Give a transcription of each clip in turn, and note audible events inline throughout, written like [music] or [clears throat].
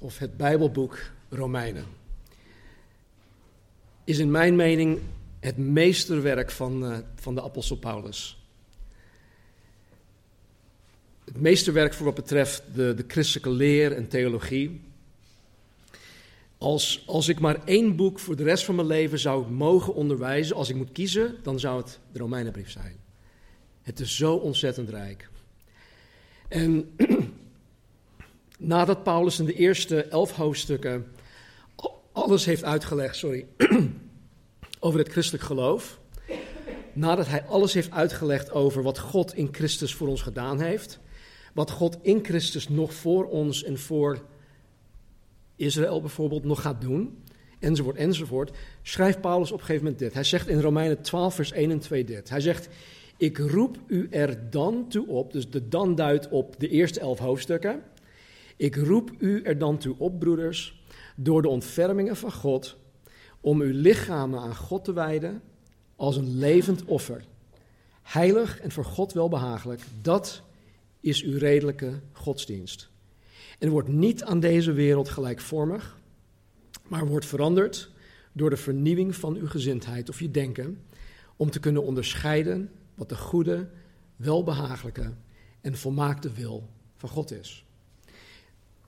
of het Bijbelboek Romeinen, is in mijn mening het meesterwerk van, uh, van de apostel Paulus. Het meesterwerk voor wat betreft de, de christelijke leer en theologie. Als, als ik maar één boek voor de rest van mijn leven zou mogen onderwijzen, als ik moet kiezen, dan zou het de Romeinenbrief zijn. Het is zo ontzettend rijk. En [clears throat] nadat Paulus in de eerste elf hoofdstukken alles heeft uitgelegd, sorry, [clears throat] over het christelijk geloof, nadat hij alles heeft uitgelegd over wat God in Christus voor ons gedaan heeft, wat God in Christus nog voor ons en voor Israël bijvoorbeeld nog gaat doen, enzovoort, enzovoort, schrijft Paulus op een gegeven moment dit. Hij zegt in Romeinen 12, vers 1 en 2 dit. Hij zegt, ik roep u er dan toe op, dus de dan duidt op de eerste elf hoofdstukken, ik roep u er dan toe op, broeders, door de ontfermingen van God, om uw lichamen aan God te wijden als een levend offer, heilig en voor God welbehagelijk. Dat is uw redelijke godsdienst. En wordt niet aan deze wereld gelijkvormig, maar wordt veranderd door de vernieuwing van uw gezindheid of je denken, om te kunnen onderscheiden wat de goede, welbehagelijke en volmaakte wil van God is.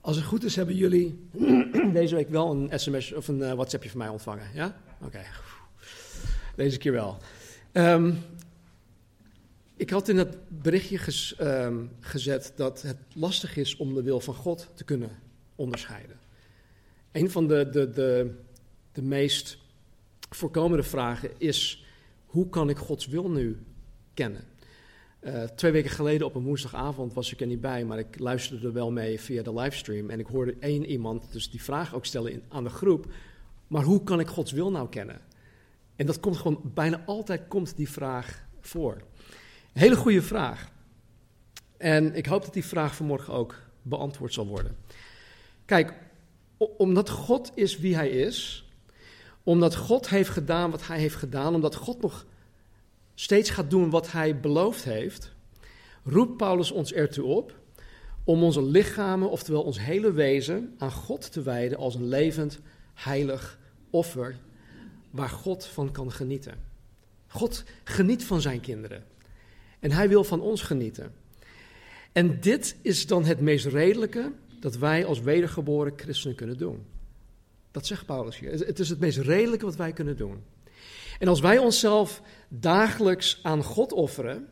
Als het goed is, hebben jullie [clears throat] deze week wel een sms of een uh, WhatsAppje van mij ontvangen. Ja? Oké. Deze keer wel. Um, ik had in het berichtje um, gezet dat het lastig is om de wil van God te kunnen onderscheiden. Een van de, de, de, de meest voorkomende vragen is: hoe kan ik Gods wil nu kennen? Uh, twee weken geleden op een woensdagavond was ik er niet bij, maar ik luisterde er wel mee via de livestream. En ik hoorde één iemand dus die vraag ook stellen in, aan de groep: maar hoe kan ik Gods wil nou kennen? En dat komt gewoon bijna altijd komt die vraag voor. Een hele goede vraag. En ik hoop dat die vraag vanmorgen ook beantwoord zal worden. Kijk, omdat God is wie Hij is, omdat God heeft gedaan wat Hij heeft gedaan, omdat God nog steeds gaat doen wat Hij beloofd heeft, roept Paulus ons ertoe op om onze lichamen, oftewel ons hele wezen, aan God te wijden als een levend, heilig offer waar God van kan genieten. God geniet van zijn kinderen. En hij wil van ons genieten. En dit is dan het meest redelijke dat wij als wedergeboren christenen kunnen doen. Dat zegt Paulus hier. Het is het meest redelijke wat wij kunnen doen. En als wij onszelf dagelijks aan God offeren,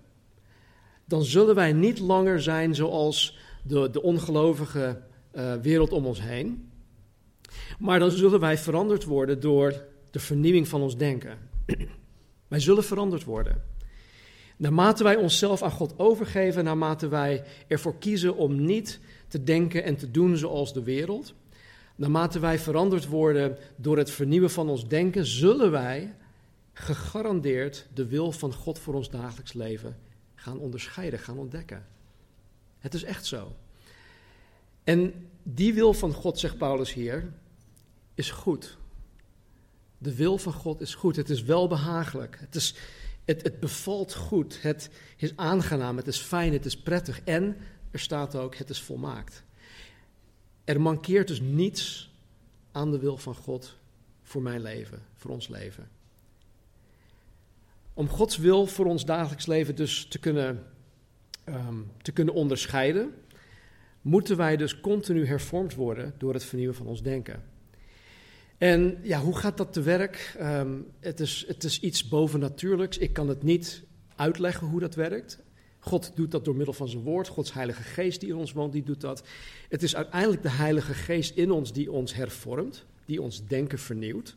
dan zullen wij niet langer zijn zoals de, de ongelovige uh, wereld om ons heen. Maar dan zullen wij veranderd worden door de vernieuwing van ons denken. [clears throat] wij zullen veranderd worden. Naarmate wij onszelf aan God overgeven, naarmate wij ervoor kiezen om niet te denken en te doen zoals de wereld, naarmate wij veranderd worden door het vernieuwen van ons denken, zullen wij gegarandeerd de wil van God voor ons dagelijks leven gaan onderscheiden, gaan ontdekken. Het is echt zo. En die wil van God, zegt Paulus hier, is goed. De wil van God is goed. Het is welbehagelijk. Het is het, het bevalt goed, het is aangenaam, het is fijn, het is prettig. En er staat ook, het is volmaakt. Er mankeert dus niets aan de wil van God voor mijn leven, voor ons leven. Om Gods wil voor ons dagelijks leven dus te kunnen, um, te kunnen onderscheiden, moeten wij dus continu hervormd worden door het vernieuwen van ons denken. En ja, hoe gaat dat te werk? Um, het, is, het is iets bovennatuurlijks. Ik kan het niet uitleggen hoe dat werkt. God doet dat door middel van zijn woord. Gods Heilige Geest die in ons woont, die doet dat. Het is uiteindelijk de Heilige Geest in ons die ons hervormt, die ons denken vernieuwt.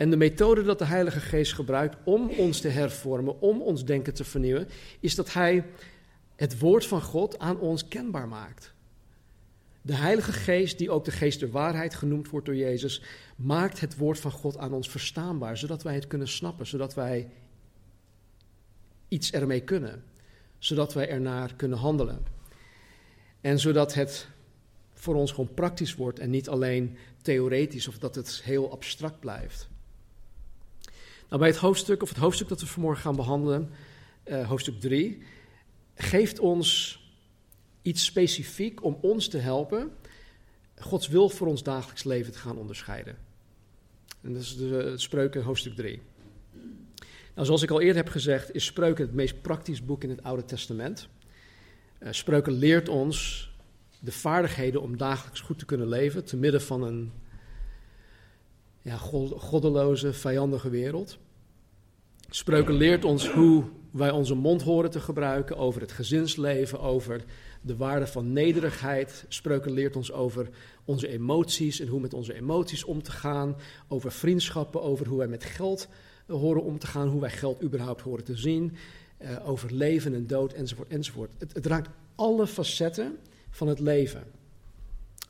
En de methode dat de Heilige Geest gebruikt om ons te hervormen, om ons denken te vernieuwen, is dat Hij het woord van God aan ons kenbaar maakt. De Heilige Geest, die ook de Geest der waarheid genoemd wordt door Jezus, maakt het woord van God aan ons verstaanbaar, zodat wij het kunnen snappen, zodat wij iets ermee kunnen, zodat wij ernaar kunnen handelen. En zodat het voor ons gewoon praktisch wordt en niet alleen theoretisch of dat het heel abstract blijft. Nou, bij het hoofdstuk, of het hoofdstuk dat we vanmorgen gaan behandelen, uh, hoofdstuk 3, geeft ons iets specifiek om ons te helpen Gods wil voor ons dagelijks leven te gaan onderscheiden. En dat is de Spreuken hoofdstuk 3. Nou, zoals ik al eerder heb gezegd, is Spreuken het meest praktisch boek in het Oude Testament. Uh, Spreuken leert ons de vaardigheden om dagelijks goed te kunnen leven, te midden van een ja, goddeloze, vijandige wereld. Spreuken leert ons hoe wij onze mond horen te gebruiken over het gezinsleven, over de waarde van nederigheid. Spreuken leert ons over onze emoties en hoe met onze emoties om te gaan, over vriendschappen, over hoe wij met geld horen om te gaan, hoe wij geld überhaupt horen te zien, uh, over leven en dood enzovoort enzovoort. Het raakt alle facetten van het leven.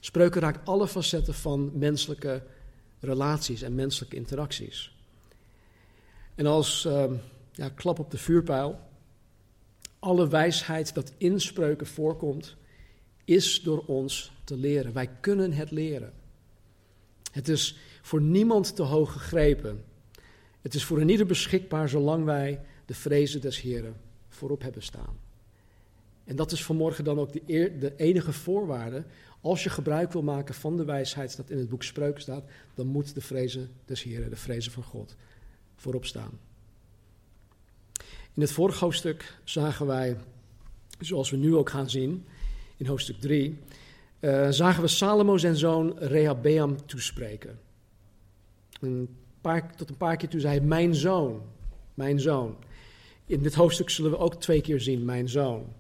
Spreuken raakt alle facetten van menselijke relaties en menselijke interacties. En als ja, klap op de vuurpijl, alle wijsheid dat in spreuken voorkomt, is door ons te leren. Wij kunnen het leren. Het is voor niemand te hoog gegrepen. Het is voor een ieder beschikbaar zolang wij de vrezen des Heren voorop hebben staan. En dat is vanmorgen dan ook de, de, enige voorwaarde. Als je gebruik wil maken van de wijsheid dat in het boek Spreuken staat, dan moet de vrezen des Heren, de vrezen van God, voorop staan. In het vorige hoofdstuk zagen wij, zoals we nu ook gaan zien, in hoofdstuk 3, uh, eh, zagen we Salomo zijn zoon Rehabeam toespreken. Tot een paar keer toe zei hij, mijn zoon, mijn zoon. In dit hoofdstuk zullen we ook twee keer zien, mijn zoon.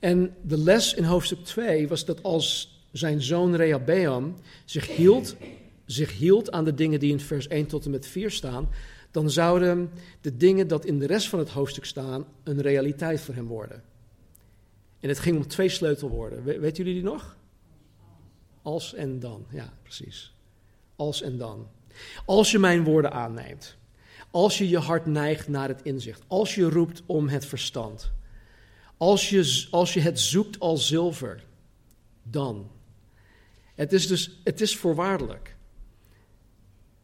En de les in hoofdstuk 2 was dat als zijn zoon Rehabeam zich hield, zich hield aan de dingen die in vers 1 tot en met 4 staan, dan zouden de dingen dat in de rest van het hoofdstuk staan een realiteit voor hem worden. En het ging om twee sleutelwoorden. We, weten jullie die nog? Als en dan. Ja, precies. Als en dan. Als je mijn woorden aanneemt. Als je je hart neigt naar het inzicht. Als je roept om het verstand. Als je, als je het zoekt als zilver. Dan. Het is dus, het is voorwaardelijk.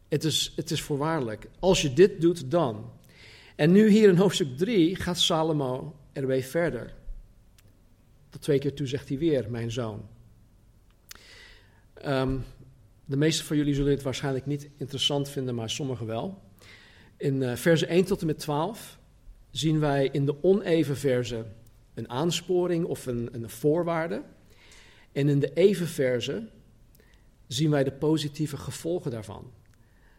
Het is, het is voorwaardelijk. Als je dit doet, dan. En nu hier in hoofdstuk 3 gaat Salomo er weer verder. Tot twee keer toe zegt hij weer, mijn zoon. Um, de meeste van jullie zullen dit waarschijnlijk niet interessant vinden, maar sommigen wel. In uh, versen 1 tot en met 12 zien wij in de oneven verzen een aansporing of een, een voorwaarde. En in de even verzen zien wij de positieve gevolgen daarvan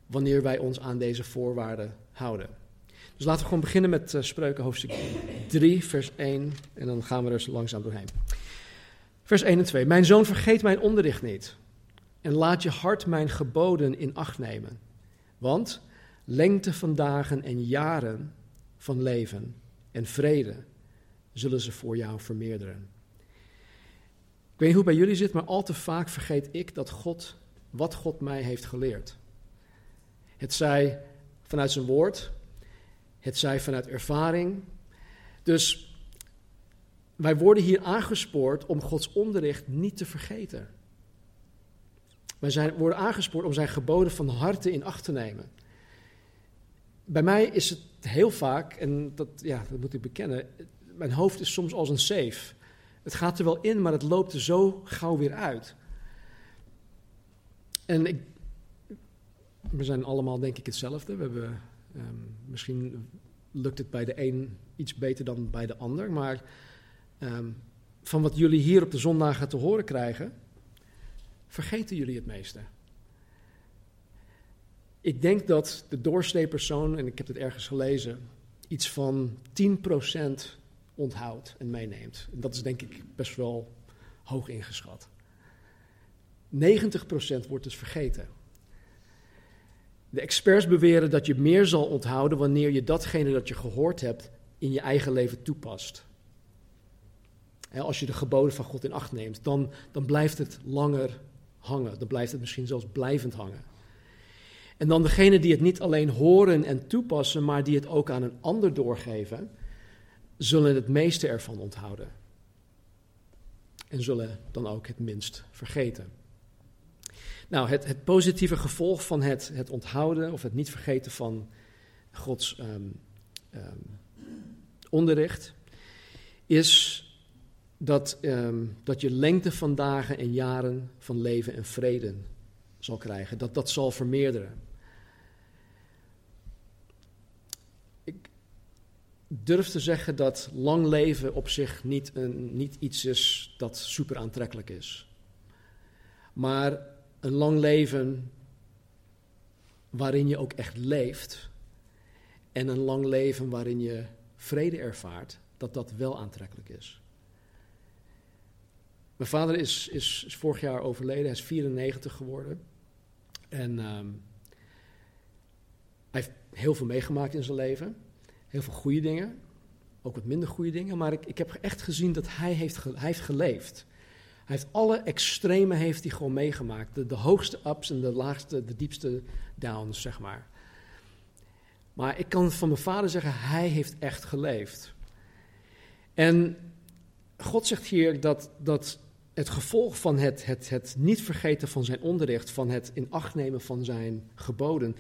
wanneer wij ons aan deze voorwaarden houden. Dus laten we gewoon beginnen met uh, Spreuken hoofdstuk 3, vers 1. En dan gaan we er langzaam doorheen. Vers 1 en 2. Mijn zoon, vergeet mijn onderricht niet. En laat je hart mijn geboden in acht nemen. Want lengte van dagen en jaren van leven en vrede zullen ze voor jou vermeerderen. Ik weet niet hoe het bij jullie zit, maar al te vaak vergeet ik dat God, wat God mij heeft geleerd. Het zij vanuit zijn woord, het zij vanuit ervaring. Dus wij worden hier aangespoord om Gods onderricht niet te vergeten. Wij zijn, worden aangespoord om zijn geboden van harte in acht te nemen. Bij mij is het heel vaak, en dat, ja, dat moet ik bekennen, mijn hoofd is soms als een safe. Het gaat er wel in, maar het loopt er zo gauw weer uit. En ik, we zijn allemaal denk ik hetzelfde. We hebben, ehm, misschien lukt het bij de een iets beter dan bij de ander, maar ehm, van wat jullie hier op de zondagen te horen krijgen, vergeten jullie het meeste. Ik denk dat de doorsnee persoon, en ik heb het ergens gelezen, iets van 10% onthoudt en meeneemt. En dat is denk ik best wel hoog ingeschat. 90% wordt dus vergeten. De experts beweren dat je meer zal onthouden wanneer je datgene dat je gehoord hebt in je eigen leven toepast. als je de geboden van God in acht neemt, dan, dan blijft het langer hangen. Dan blijft het misschien zelfs blijvend hangen. En dan degene die het niet alleen horen en toepassen, maar die het ook aan een ander doorgeven, zullen het meeste ervan onthouden. En zullen dan ook het minst vergeten. Nou, het, het positieve gevolg van het, het onthouden of het niet vergeten van Gods um, um, onderricht is dat, um, dat je lengte van dagen en jaren van leven en vrede zal krijgen. Dat dat zal vermeerderen. Durf te zeggen dat lang leven op zich niet, een, niet iets is dat super aantrekkelijk is. Maar een lang leven waarin je ook echt leeft en een lang leven waarin je vrede ervaart, dat dat wel aantrekkelijk is. Mijn vader is, is, vorig jaar overleden, hij is 94 geworden. En um, hij heeft heel veel meegemaakt in zijn leven. Heel veel goede dingen, ook wat minder goede dingen. Maar ik, ik heb echt gezien dat hij heeft, hij heeft geleefd. Hij heeft alle extreme heeft hij gewoon meegemaakt. De, de hoogste ups en de laagste, de diepste downs, zeg maar. Maar ik kan van mijn vader zeggen, hij heeft echt geleefd. En God zegt hier dat, dat het gevolg van het, het, het niet vergeten van zijn onderricht, van het in acht nemen van zijn geboden,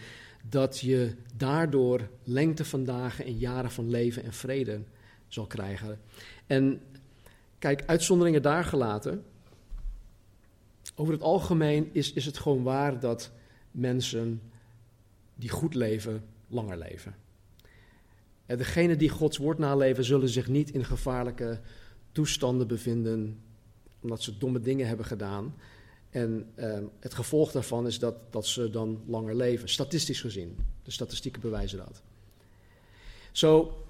dat je daardoor lengte van dagen en jaren van leven en vrede zal krijgen. En kijk, uitzonderingen daar gelaten. Over het algemeen is, is het gewoon waar dat mensen die goed leven, langer leven. En degenen die Gods woord naleven, zullen zich niet in gevaarlijke toestanden bevinden omdat ze domme dingen hebben gedaan. En uh, het gevolg daarvan is dat, dat ze dan langer leven, statistisch gezien. De statistieken bewijzen dat. Zo,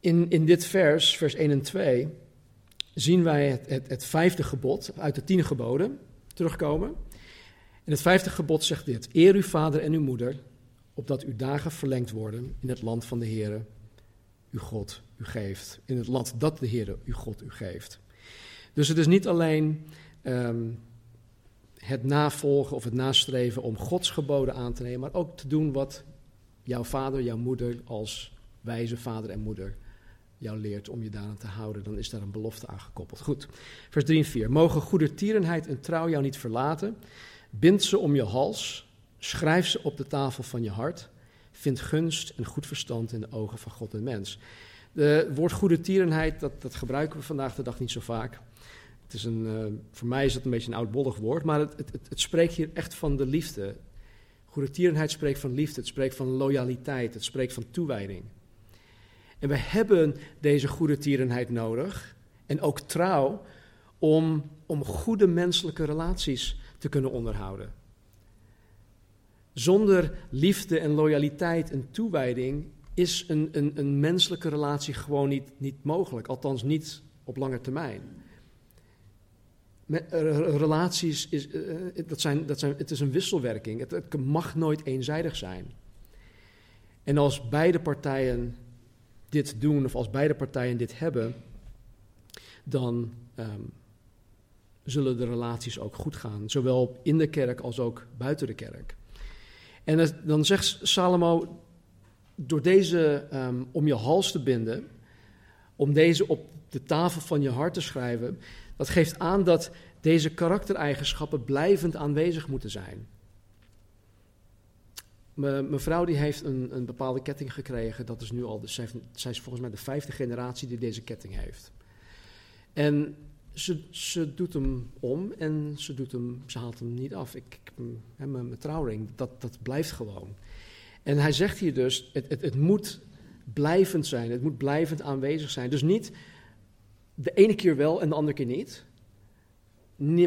in, in dit vers, vers 1 en 2, zien wij het, het, vijfde gebod uit de tien geboden terugkomen. En het vijfde gebod zegt dit: Eer uw vader en uw moeder, opdat uw dagen verlengd worden in het land van de Heere, uw God u geeft. In het land dat de Heere uw God u geeft. Dus het is niet alleen um, het navolgen of het nastreven om Gods geboden aan te nemen, maar ook te doen wat jouw vader, jouw moeder als wijze vader en moeder jou leert om je daaraan te houden. Dan is daar een belofte aan gekoppeld. Goed, vers 3 en 4. Mogen goedertierenheid en trouw jou niet verlaten. Bind ze om je hals. Schrijf ze op de tafel van je hart. Vind gunst en goed verstand in de ogen van God en mens. Het woord goedertierenheid, dat, dat gebruiken we vandaag de dag niet zo vaak. Het is een, uh, voor mij is het een beetje een oudbollig woord, maar het, het, het, spreekt hier echt van de liefde. Goedertierenheid spreekt van liefde, het spreekt van loyaliteit, het spreekt van toewijding. En we hebben deze goedertierenheid nodig en ook trouw om, om goede menselijke relaties te kunnen onderhouden. Zonder liefde en loyaliteit en toewijding is een, een, een menselijke relatie gewoon niet, niet mogelijk, althans niet op lange termijn. Relaties, is, eh, dat zijn, dat zijn, het is een wisselwerking. Het, mag nooit eenzijdig zijn. En als beide partijen dit doen, of als beide partijen dit hebben, dan um, zullen de relaties ook goed gaan. Zowel in de kerk als ook buiten de kerk. En dan zegt Salomo, door deze um, om je hals te binden, om deze op de tafel van je hart te schrijven, dat geeft aan dat deze karaktereigenschappen blijvend aanwezig moeten zijn. Mijn vrouw die heeft een, een bepaalde ketting gekregen. Dat is nu al, de, zij is volgens mij de vijfde generatie die deze ketting heeft. En ze, ze doet hem om en ze, doet hem, ze haalt hem niet af. Ik, ik mijn, mijn trouwring, dat, dat blijft gewoon. En hij zegt hier dus, het, het, het moet blijvend zijn, het moet blijvend aanwezig zijn. Dus niet de ene keer wel en de andere keer niet.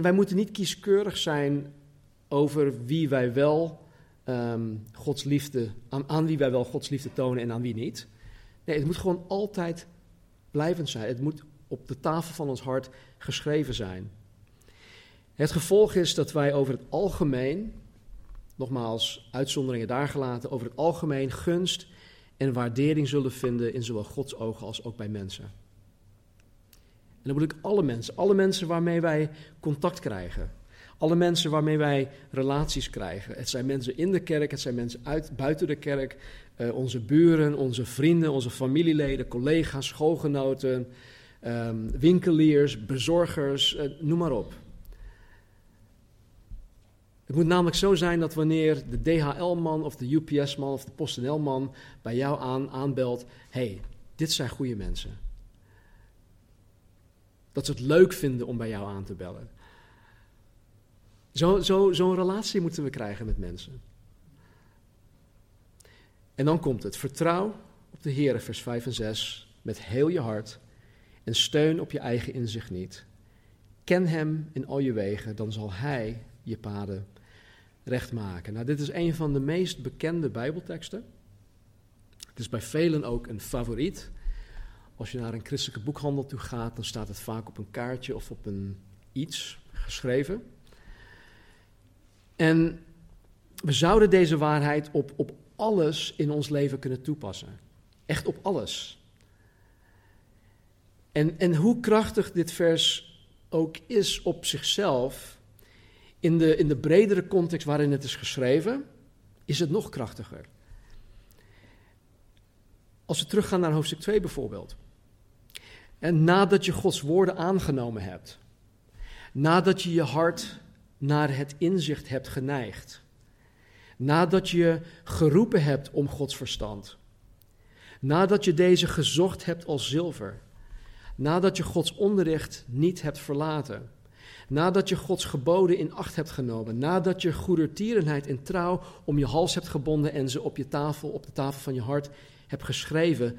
Wij moeten niet kieskeurig zijn over wie wij wel um, Gods liefde, aan, aan, wie wij wel Gods liefde tonen en aan wie niet. Nee, het moet gewoon altijd blijvend zijn. Het moet op de tafel van ons hart geschreven zijn. Het gevolg is dat wij over het algemeen, nogmaals uitzonderingen daar gelaten, over het algemeen gunst en waardering zullen vinden in zowel Gods ogen als ook bij mensen. En dan bedoel ik alle mensen. Alle mensen waarmee wij contact krijgen. Alle mensen waarmee wij relaties krijgen. Het zijn mensen in de kerk, het zijn mensen uit, buiten de kerk. Uh, onze buren, onze vrienden, onze familieleden, collega's, schoolgenoten, um, winkeliers, bezorgers, uh, noem maar op. Het moet namelijk zo zijn dat wanneer de DHL-man of de UPS-man of de PostNL-man bij jou aan, aanbelt: hey, dit zijn goede mensen. Dat ze het leuk vinden om bij jou aan te bellen. Zo'n zo, zo relatie moeten we krijgen met mensen. En dan komt het. Vertrouw op de Heer, vers 5 en 6, met heel je hart. En steun op je eigen inzicht niet. Ken Hem in al je wegen, dan zal Hij je paden recht maken. Nou, dit is een van de meest bekende Bijbelteksten. Het is bij velen ook een favoriet. Als je naar een christelijke boekhandel toe gaat, dan staat het vaak op een kaartje of op een iets geschreven. En we zouden deze waarheid op, op alles in ons leven kunnen toepassen. Echt op alles. En, en hoe krachtig dit vers ook is op zichzelf, in de, in de bredere context waarin het is geschreven, is het nog krachtiger. Als we teruggaan naar hoofdstuk 2 bijvoorbeeld. En nadat je Gods woorden aangenomen hebt, nadat je je hart naar het inzicht hebt geneigd, nadat je geroepen hebt om Gods verstand, nadat je deze gezocht hebt als zilver, nadat je Gods onderricht niet hebt verlaten, nadat je Gods geboden in acht hebt genomen, nadat je goedertierenheid en trouw om je hals hebt gebonden en ze op je tafel, op de tafel van je hart hebt geschreven,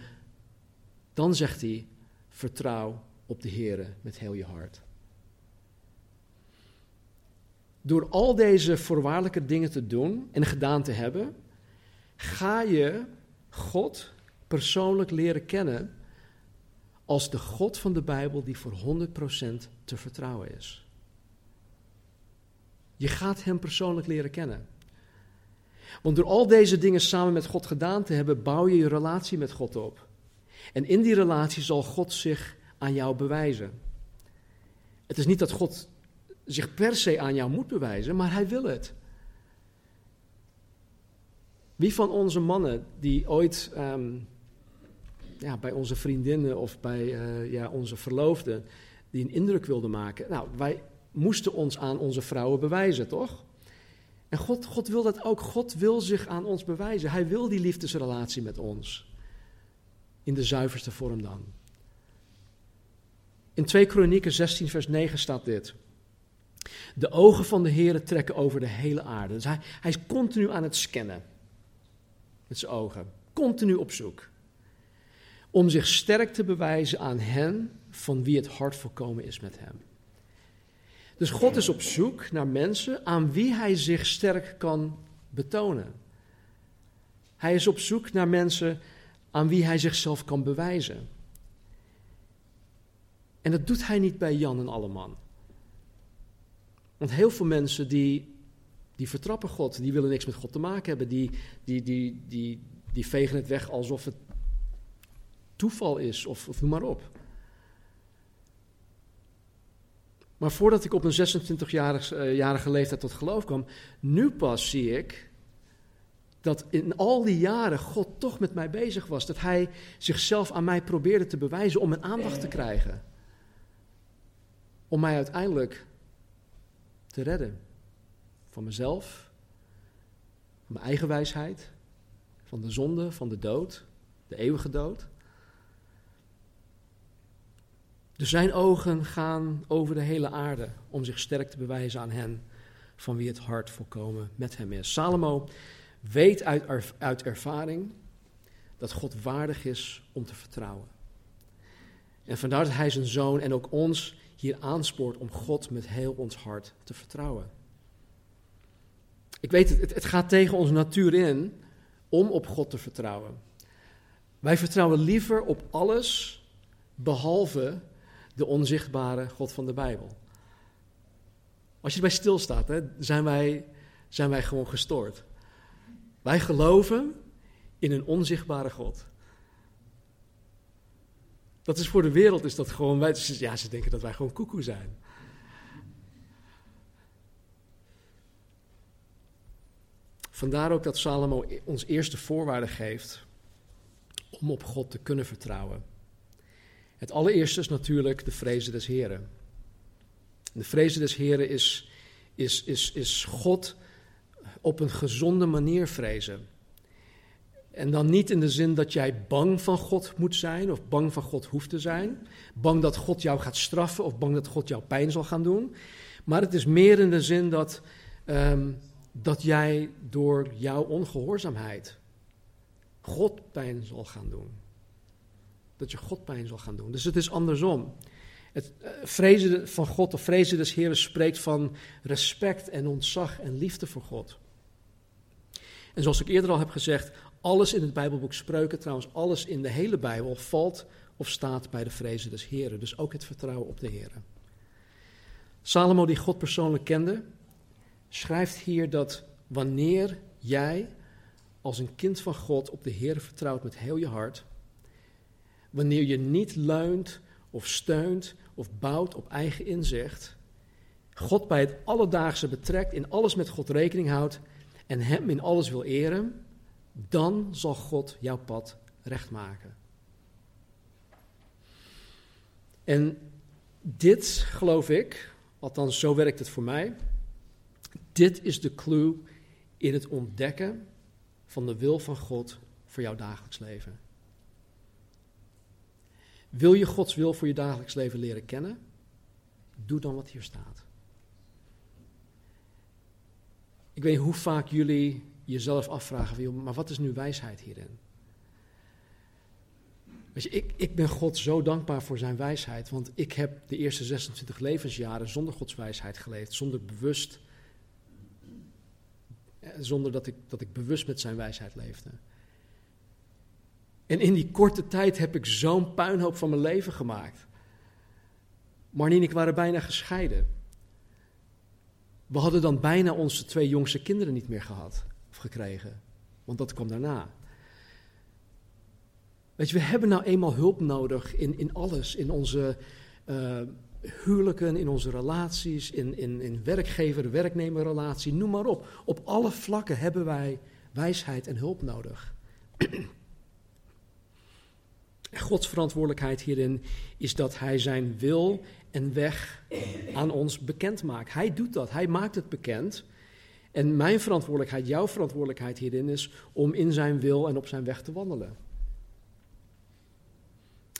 dan zegt hij: vertrouw op de Heer met heel je hart. Door al deze voorwaardelijke dingen te doen en gedaan te hebben, ga je God persoonlijk leren kennen als de God van de Bijbel die voor 100% te vertrouwen is. Je gaat Hem persoonlijk leren kennen. Want door al deze dingen samen met God gedaan te hebben, bouw je je relatie met God op. En in die relatie zal God zich aan jou bewijzen. Het is niet dat God zich per se aan jou moet bewijzen, maar hij wil het. Wie van onze mannen die ooit ehm, ja, bij onze vriendinnen of bij uh, ja, onze verloofden die een indruk wilden maken, nou, wij moesten ons aan onze vrouwen bewijzen, toch? En God, God wil dat ook. God wil zich aan ons bewijzen. Hij wil die liefdesrelatie met ons. In de zuiverste vorm dan. In 2 Kronieken 16, vers 9 staat dit. De ogen van de Heer trekken over de hele aarde. Dus hij, hij is continu aan het scannen. Met zijn ogen. Continu op zoek. Om zich sterk te bewijzen aan hen van wie het hart volkomen is met hem. Dus God is op zoek naar mensen aan wie hij zich sterk kan betonen. Hij is op zoek naar mensen aan wie hij zichzelf kan bewijzen. En dat doet hij niet bij Jan en Alleman. Want heel veel mensen die, die vertrappen God, die willen niks met God te maken hebben, die, die, die, die, die vegen het weg alsof het toeval is of, of noem maar op. Maar voordat ik op een 26-jarige uh, leeftijd tot geloof kwam, nu pas zie ik dat in al die jaren God toch met mij bezig was. Dat Hij zichzelf aan mij probeerde te bewijzen om mijn aandacht te krijgen. Om mij uiteindelijk te redden. Van mezelf, van mijn eigen wijsheid, van de zonde, van de dood, de eeuwige dood. Dus zijn ogen gaan over de hele aarde om zich sterk te bewijzen aan hen van wie het hart volkomen met hem is. Salomo weet uit, uit ervaring dat God waardig is om te vertrouwen. En vandaar dat hij zijn zoon en ook ons hier aanspoort om God met heel ons hart te vertrouwen. Ik weet het, het gaat tegen onze natuur in om op God te vertrouwen. Wij vertrouwen liever op alles behalve de onzichtbare God van de Bijbel. Als je erbij stilstaat, hè, zijn, wij, zijn wij gewoon gestoord. Wij geloven in een onzichtbare God. Dat is voor de wereld is dat gewoon, wij, ja, ze denken dat wij gewoon koekoe zijn. Vandaar ook dat Salomo ons eerste voorwaarde geeft om op God te kunnen vertrouwen. Het allereerste is natuurlijk de vrezen des Heren. De vrezen des Heren is, is, is, is God op een gezonde manier vrezen. En dan niet in de zin dat jij bang van God moet zijn of bang van God hoeft te zijn. Bang dat God jou gaat straffen of bang dat God jou pijn zal gaan doen. Maar het is meer in de zin dat, ehm, dat jij door jouw ongehoorzaamheid God pijn zal gaan doen. Dat je God pijn zal gaan doen. Dus het is andersom. Het uh, vrezen van God of vrezen des Heeren spreekt van respect en ontzag en liefde voor God. En zoals ik eerder al heb gezegd, alles in het Bijbelboek Spreuken, trouwens alles in de hele Bijbel, valt of staat bij de vrezen des Heren. Dus ook het vertrouwen op de Heren. Salomo, die God persoonlijk kende, schrijft hier dat wanneer jij als een kind van God op de Heer vertrouwt met heel je hart, wanneer je niet leunt of steunt of bouwt op eigen inzicht, God bij het alledaagse betrekt, in alles met God rekening houdt en Hem in alles wil eren, dan zal God jouw pad recht maken. En dit geloof ik, althans zo werkt het voor mij, dit is de clue in het ontdekken van de wil van God voor jouw dagelijks leven. Wil je Gods wil voor je dagelijks leven leren kennen? Doe dan wat hier staat. Ik weet hoe vaak jullie jezelf afvragen, maar wat is nu wijsheid hierin? Weet je, ik, ik ben God zo dankbaar voor zijn wijsheid, want ik heb de eerste 26 levensjaren zonder Gods wijsheid geleefd, zonder bewust eh, zonder dat ik, dat ik bewust met zijn wijsheid leefde. En in die korte tijd heb ik zo'n puinhoop van mijn leven gemaakt. Marnie en ik waren bijna gescheiden. We hadden dan bijna onze twee jongste kinderen niet meer gehad of gekregen. Want dat kwam daarna. Weet je, we hebben nou eenmaal hulp nodig in, in alles. In onze uh, huwelijken, in onze relaties, in, in, in werkgever-werknemerrelatie, noem maar op. Op alle vlakken hebben wij wijsheid en hulp nodig. [clears throat] Gods verantwoordelijkheid hierin is dat Hij zijn wil en weg aan ons bekend maakt. Hij doet dat, Hij maakt het bekend. En mijn verantwoordelijkheid, jouw verantwoordelijkheid hierin is om in Zijn wil en op Zijn weg te wandelen.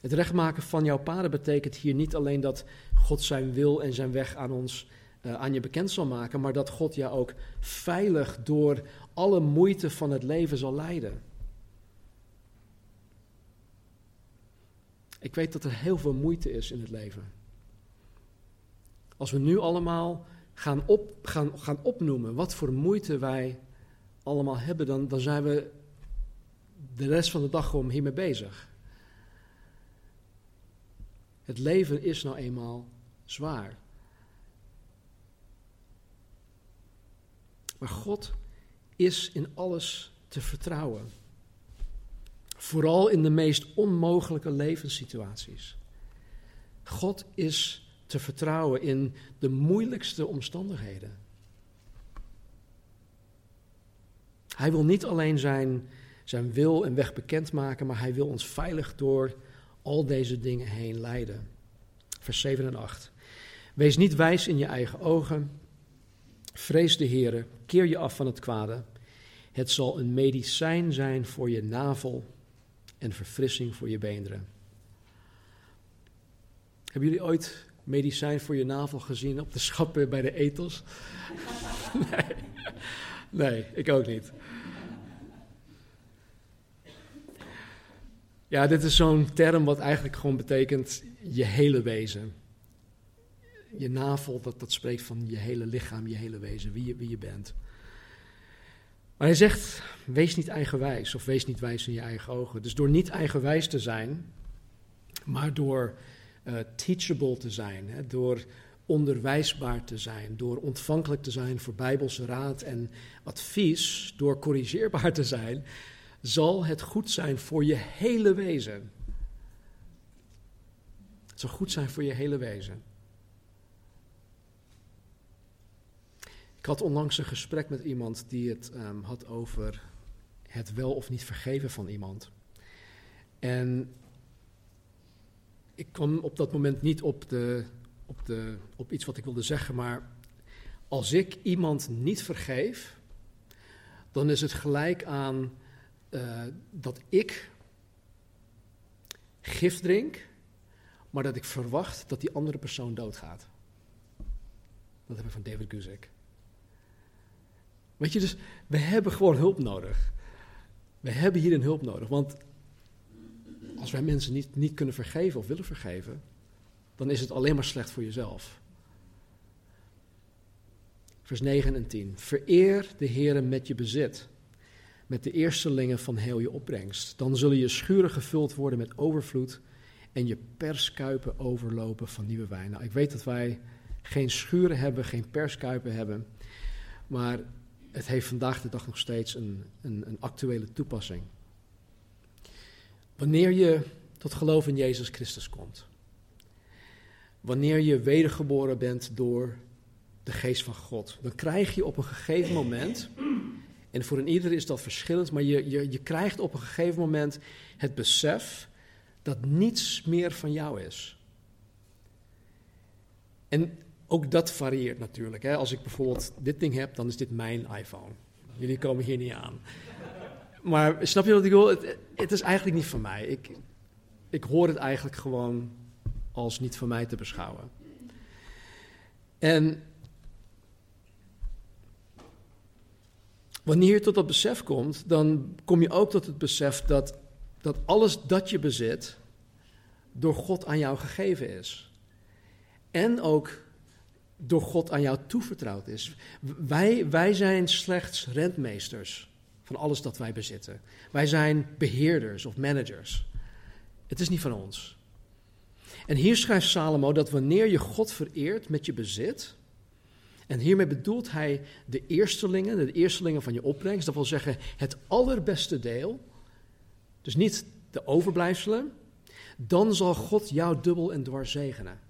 Het rechtmaken van jouw paden betekent hier niet alleen dat God zijn wil en zijn weg aan ons, uh, aan je bekend zal maken, maar dat God jou ook veilig door alle moeite van het leven zal leiden. Ik weet dat er heel veel moeite is in het leven. Als we nu allemaal gaan, op, gaan, gaan opnoemen wat voor moeite wij allemaal hebben, dan, dan zijn we de rest van de dag gewoon hiermee bezig. Het leven is nou eenmaal zwaar. Maar God is in alles te vertrouwen. Vooral in de meest onmogelijke levenssituaties. God is te vertrouwen in de moeilijkste omstandigheden. Hij wil niet alleen zijn, zijn wil en weg bekendmaken, maar hij wil ons veilig door al deze dingen heen leiden. Vers 7 en 8. Wees niet wijs in je eigen ogen. Vrees de Heer, keer je af van het kwade. Het zal een medicijn zijn voor je navel en verfrissing voor je beenderen. Hebben jullie ooit medicijn voor je navel gezien op de schappen bij de etels? [laughs] nee. nee, ik ook niet. Ja, dit is zo'n term wat eigenlijk gewoon betekent je hele wezen. Je navel, dat, dat spreekt van je hele lichaam, je hele wezen, wie je, wie je bent. Maar hij zegt, wees niet eigenwijs of wees niet wijs in je eigen ogen. Dus door niet eigenwijs te zijn, maar door uh, teachable te zijn, hè, door onderwijsbaar te zijn, door ontvankelijk te zijn voor bijbelse raad en advies, door corrigeerbaar te zijn, zal het goed zijn voor je hele wezen. Het zal goed zijn voor je hele wezen. Ik had onlangs een gesprek met iemand die het ehm, had over het wel of niet vergeven van iemand. En ik kwam op dat moment niet op, de, op, de, op iets wat ik wilde zeggen, maar als ik iemand niet vergeef, dan is het gelijk aan uh, dat ik gif drink, maar dat ik verwacht dat die andere persoon doodgaat. Dat heb ik van David Guzik. Weet je, dus we hebben gewoon hulp nodig. We hebben hierin hulp nodig, want als wij mensen niet, niet kunnen vergeven of willen vergeven, dan is het alleen maar slecht voor jezelf. Vers 9 en 10. Vereer de Heer met je bezit, met de eerstelingen van heel je opbrengst. Dan zullen je schuren gevuld worden met overvloed en je perskuipen overlopen van nieuwe wijn. Nou, ik weet dat wij geen schuren hebben, geen perskuipen hebben, maar het heeft vandaag de dag nog steeds een, een, een actuele toepassing. Wanneer je tot geloof in Jezus Christus komt, wanneer je wedergeboren bent door de geest van God, dan krijg je op een gegeven moment, en voor een ieder is dat verschillend, maar je, je, je krijgt op een gegeven moment het besef dat niets meer van jou is. En ook dat varieert natuurlijk. Hè. Als ik bijvoorbeeld dit ding heb, dan is dit mijn iPhone. Jullie komen hier niet aan. Maar snap je wat ik wil? Het, is eigenlijk niet van mij. Ik, ik hoor het eigenlijk gewoon als niet van mij te beschouwen. En wanneer je tot dat besef komt, dan kom je ook tot het besef dat, dat alles dat je bezit door God aan jou gegeven is. En ook door God aan jou toevertrouwd is. Wij, wij zijn slechts rentmeesters van alles dat wij bezitten. Wij zijn beheerders of managers. Het is niet van ons. En hier schrijft Salomo dat wanneer je God vereert met je bezit, en hiermee bedoelt hij de eerstelingen, de eerstelingen van je opbrengst, dat wil zeggen het allerbeste deel, dus niet de overblijfselen, dan zal God jou dubbel en dwars zegenen.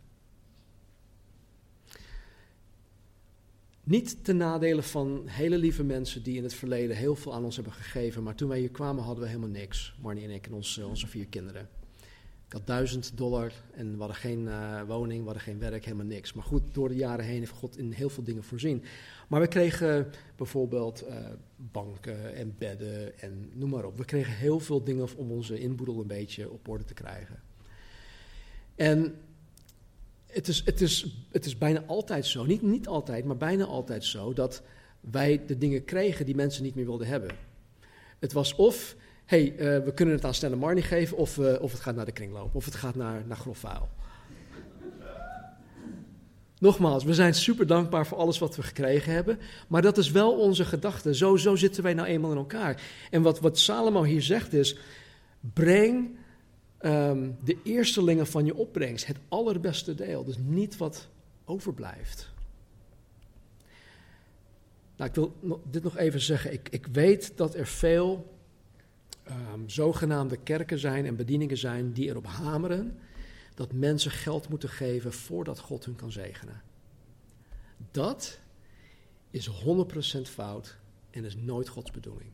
Niet ten nadele van hele lieve mensen die in het verleden heel veel aan ons hebben gegeven. Maar toen wij hier kwamen hadden we helemaal niks. Marnie en ik en eh, onze vier kinderen. Ik had duizend dollar en we hadden geen uh, woning, we hadden geen werk, helemaal niks. Maar goed, door de jaren heen heeft God in heel veel dingen voorzien. Maar we kregen bijvoorbeeld uh, banken en bedden en noem maar op. We kregen heel veel dingen om onze inboedel een beetje op orde te krijgen. En het is, het, is, het is bijna altijd zo, niet, niet altijd, maar bijna altijd zo, dat wij de dingen kregen die mensen niet meer wilden hebben. Het was of, hé, hey, uh, we kunnen het aan Stella Marnie geven, of, uh, of het gaat naar de kringloop, of het gaat naar, naar grofvuil. Nogmaals, we zijn super dankbaar voor alles wat we gekregen hebben, maar dat is wel onze gedachte. Zo, zo zitten wij nou eenmaal in elkaar. En wat, wat Salomo hier zegt is, breng um, de eerstelingen van je opbrengst, het allerbeste deel, dus niet wat overblijft. Nou, ik wil dit nog even zeggen. Ik, ik weet dat er veel um, zogenaamde kerken zijn en bedieningen zijn die erop hameren dat mensen geld moeten geven voordat God hun kan zegenen. Dat is 100% fout en is nooit Gods bedoeling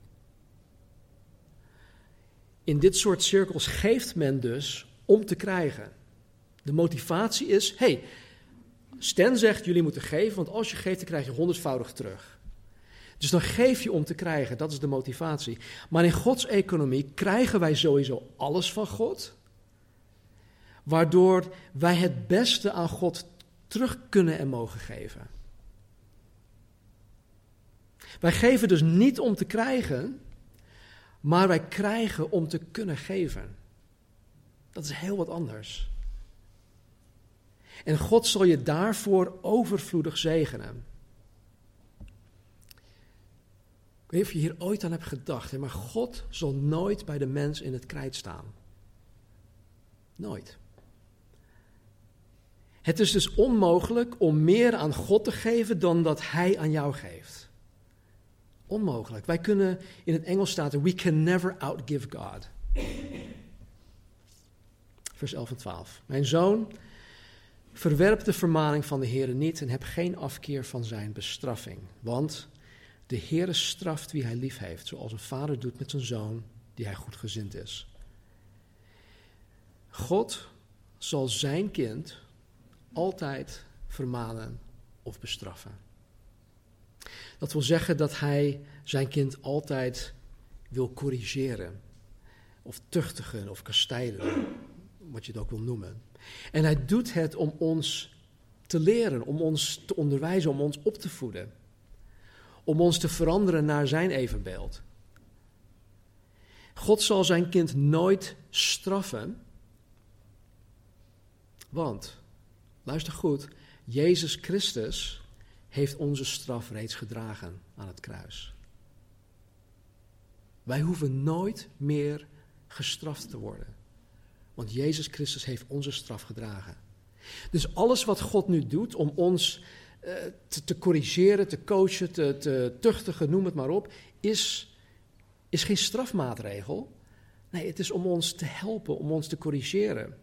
in dit soort cirkels geeft men dus om te krijgen. De motivatie is: hey, Stan zegt jullie moeten geven, want als je geeft, dan krijg je honderdvoudig terug. Dus dan geef je om te krijgen, dat is de motivatie. Maar in Gods economie krijgen wij sowieso alles van God, waardoor wij het beste aan God terug kunnen en mogen geven. Wij geven dus niet om te krijgen, maar wij krijgen om te kunnen geven. Dat is heel wat anders. En God zal je daarvoor overvloedig zegenen. Ik weet niet of je hier ooit aan hebt gedacht, maar God zal nooit bij de mens in het krijt staan. Nooit. Het is dus onmogelijk om meer aan God te geven dan dat Hij aan jou geeft. Onmogelijk. Wij kunnen, in het Engels staat we can never outgive God. vers 11 en 12. Mijn zoon, verwerp de vermaning van de Heer niet en heb geen afkeer van zijn bestraffing. Want de Heer straft wie hij lief heeft, zoals een vader doet met zijn zoon die hij goedgezind is. God zal zijn kind altijd vermanen of bestraffen. Dat wil zeggen dat hij zijn kind altijd wil corrigeren, of tuchtigen, of kastijden, wat je het ook wil noemen. En hij doet het om ons te leren, om ons te onderwijzen, om ons op te voeden, om ons te veranderen naar zijn evenbeeld. God zal zijn kind nooit straffen, want, luister goed, Jezus Christus heeft onze straf reeds gedragen aan het kruis. Wij hoeven nooit meer gestraft te worden. Want Jezus Christus heeft onze straf gedragen. Dus alles wat God nu doet om ons uh, te, te, corrigeren, te coachen, te, te tuchtigen, noem het maar op, is, is geen strafmaatregel. Nee, het is om ons te helpen, om ons te corrigeren.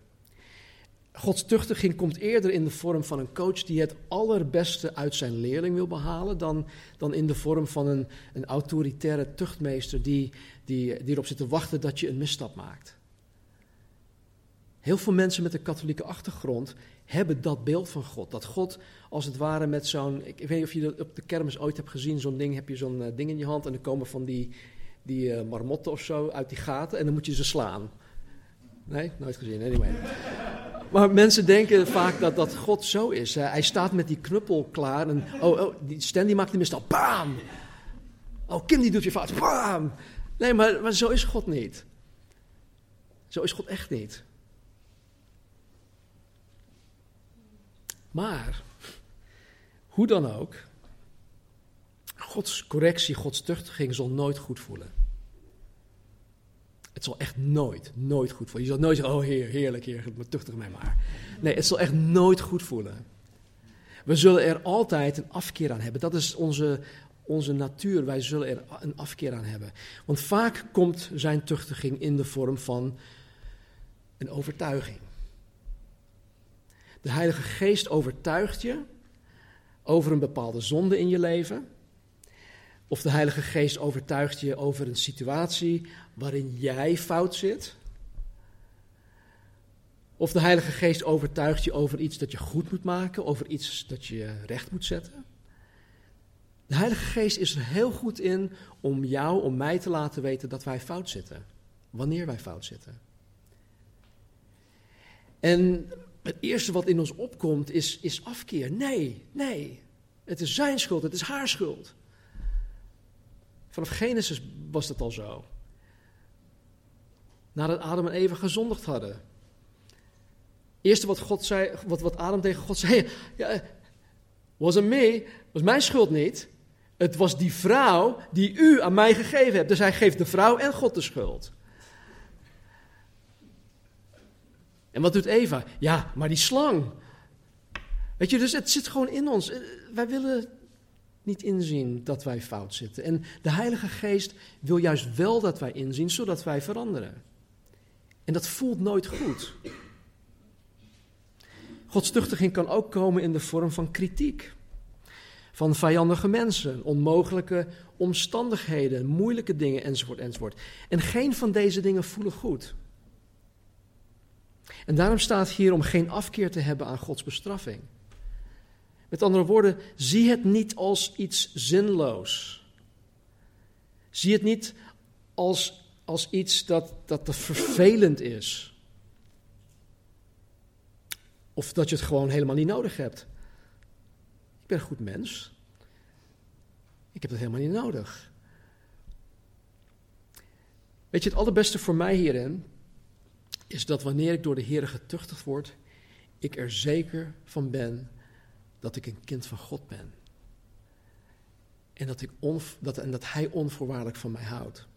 Gods tuchtiging komt eerder in de vorm van een coach die het allerbeste uit zijn leerling wil behalen, dan, dan in de vorm van een, een autoritaire tuchtmeester die, die, die erop zit te wachten dat je een misstap maakt. Heel veel mensen met een katholieke achtergrond hebben dat beeld van God. Dat God als het ware met zo'n. Ik weet niet of je dat op de kermis ooit hebt gezien. Zo'n ding heb je zo'n uh, ding in je hand. En dan komen van die, die uh, marmotten of zo uit die gaten. En dan moet je ze slaan. Nee, nooit gezien. Anyway. Maar mensen denken vaak dat, dat God zo is. Hij staat met die knuppel klaar. En oh, oh die Stan maakt tenminste al. Bam! Oh, Kim die doet je fout. Bam! Nee, maar, maar zo is God niet. Zo is God echt niet. Maar, hoe dan ook, Gods correctie, Gods tuchtiging zal nooit goed voelen. Het zal echt nooit, nooit goed voelen. Je zal nooit zeggen, oh heer, heerlijk heer, tuchtig mij maar. Nee, het zal echt nooit goed voelen. We zullen er altijd een afkeer aan hebben. Dat is onze, onze natuur. Wij zullen er een afkeer aan hebben. Want vaak komt zijn tuchtiging in de vorm van een overtuiging. De Heilige Geest overtuigt je over een bepaalde zonde in je leven. Of de Heilige Geest overtuigt je over een situatie waarin jij fout zit. Of de Heilige Geest overtuigt je over iets dat je goed moet maken, over iets dat je recht moet zetten. De Heilige Geest is er heel goed in om jou, om mij te laten weten dat wij fout zitten. Wanneer wij fout zitten. En het eerste wat in ons opkomt is, is afkeer. Nee, nee. Het is zijn schuld, het is haar schuld. Vanaf Genesis was dat al zo. Nadat Adam en Eva gezondigd hadden. Eerste wat, God zei, wat, wat Adam tegen God zei: [laughs] ja, wasn't me, was mijn schuld niet. Het was die vrouw die u aan mij gegeven hebt. Dus hij geeft de vrouw en God de schuld. En wat doet Eva? Ja, maar die slang. Weet je, dus het zit gewoon in ons. Eh, wij willen niet inzien dat wij fout zitten. En de Heilige Geest wil juist wel dat wij inzien, zodat wij veranderen. En dat voelt nooit goed. Gods tuchtiging kan ook komen in de vorm van kritiek. Van vijandige mensen, onmogelijke omstandigheden, moeilijke dingen enzovoort enzovoort. En geen van deze dingen voelen goed. En daarom staat hier om geen afkeer te hebben aan Gods bestraffing. Met andere woorden, zie het niet als iets zinloos. Zie het niet als, als iets dat, dat te vervelend is. Of dat je het gewoon helemaal niet nodig hebt. Ik ben een goed mens. Ik heb het helemaal niet nodig. Weet je, het allerbeste voor mij hierin is dat wanneer ik door de Heer getuchtigd word, ik er zeker van ben dat ik een kind van God ben. En dat, ik dat, en dat Hij onvoorwaardelijk van mij houdt.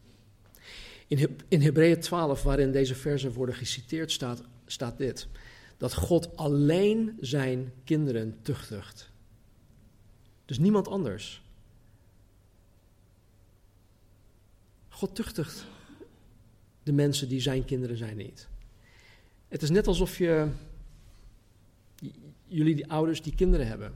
In, in Hebreeën 12, waarin deze versen worden geciteerd, staat, staat dit. Dat God alleen zijn kinderen tuchtigt. Dus niemand anders. God tuchtigt de mensen die zijn kinderen zijn niet. Het is net alsof je, jullie die ouders die kinderen hebben.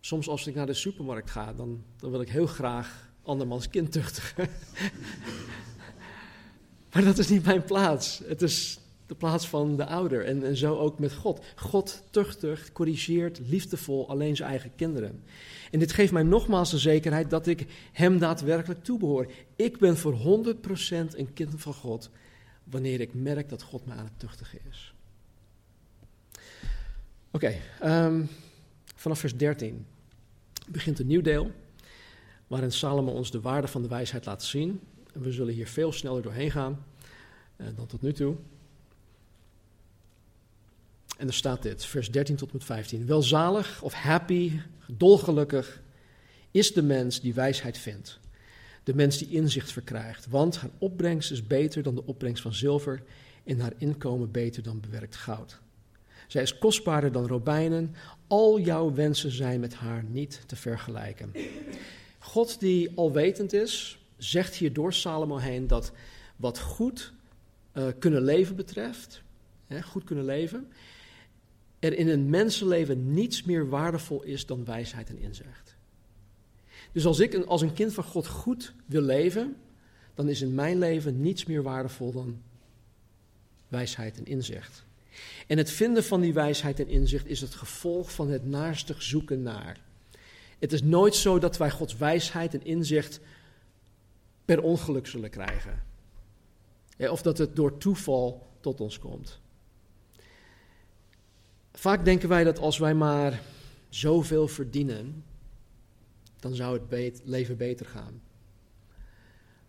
Soms als ik naar de supermarkt ga, dan, dan wil ik heel graag andermans kind tuchtigen. [laughs] maar dat is niet mijn plaats. Het is de plaats van de ouder. En, en zo ook met God. God tuchtigt, corrigeert, liefdevol alleen zijn eigen kinderen. En dit geeft mij nogmaals de zekerheid dat ik hem daadwerkelijk toebehoor. Ik ben voor 100% een kind van God wanneer ik merk dat God me aan het tuchtigen is. Oké, ehm, vanaf vers 13 begint een nieuw deel waarin Salomo ons de waarde van de wijsheid laat zien. En we zullen hier veel sneller doorheen gaan uh, dan tot nu toe. En er staat dit, vers 13 tot met 15. Welzalig of happy, dolgelukkig is de mens die wijsheid vindt. De mens die inzicht verkrijgt, want haar opbrengst is beter dan de opbrengst van zilver en haar inkomen beter dan bewerkt goud. Zij is kostbaarder dan robijnen, al jouw wensen zijn met haar niet te vergelijken. God die alwetend is, zegt hier door Salomo heen dat wat goed uh, kunnen leven betreft, hè, goed kunnen leven, er in een mensenleven niets meer waardevol is dan wijsheid en inzicht. Dus als ik als een kind van God goed wil leven, dan is in mijn leven niets meer waardevol dan wijsheid en inzicht. En het vinden van die wijsheid en inzicht is het gevolg van het naastig zoeken naar. Het is nooit zo dat wij Gods wijsheid en inzicht per ongeluk zullen krijgen. of dat het door toeval tot ons komt. Vaak denken wij dat als wij maar zoveel verdienen, dan zou het leven beter gaan.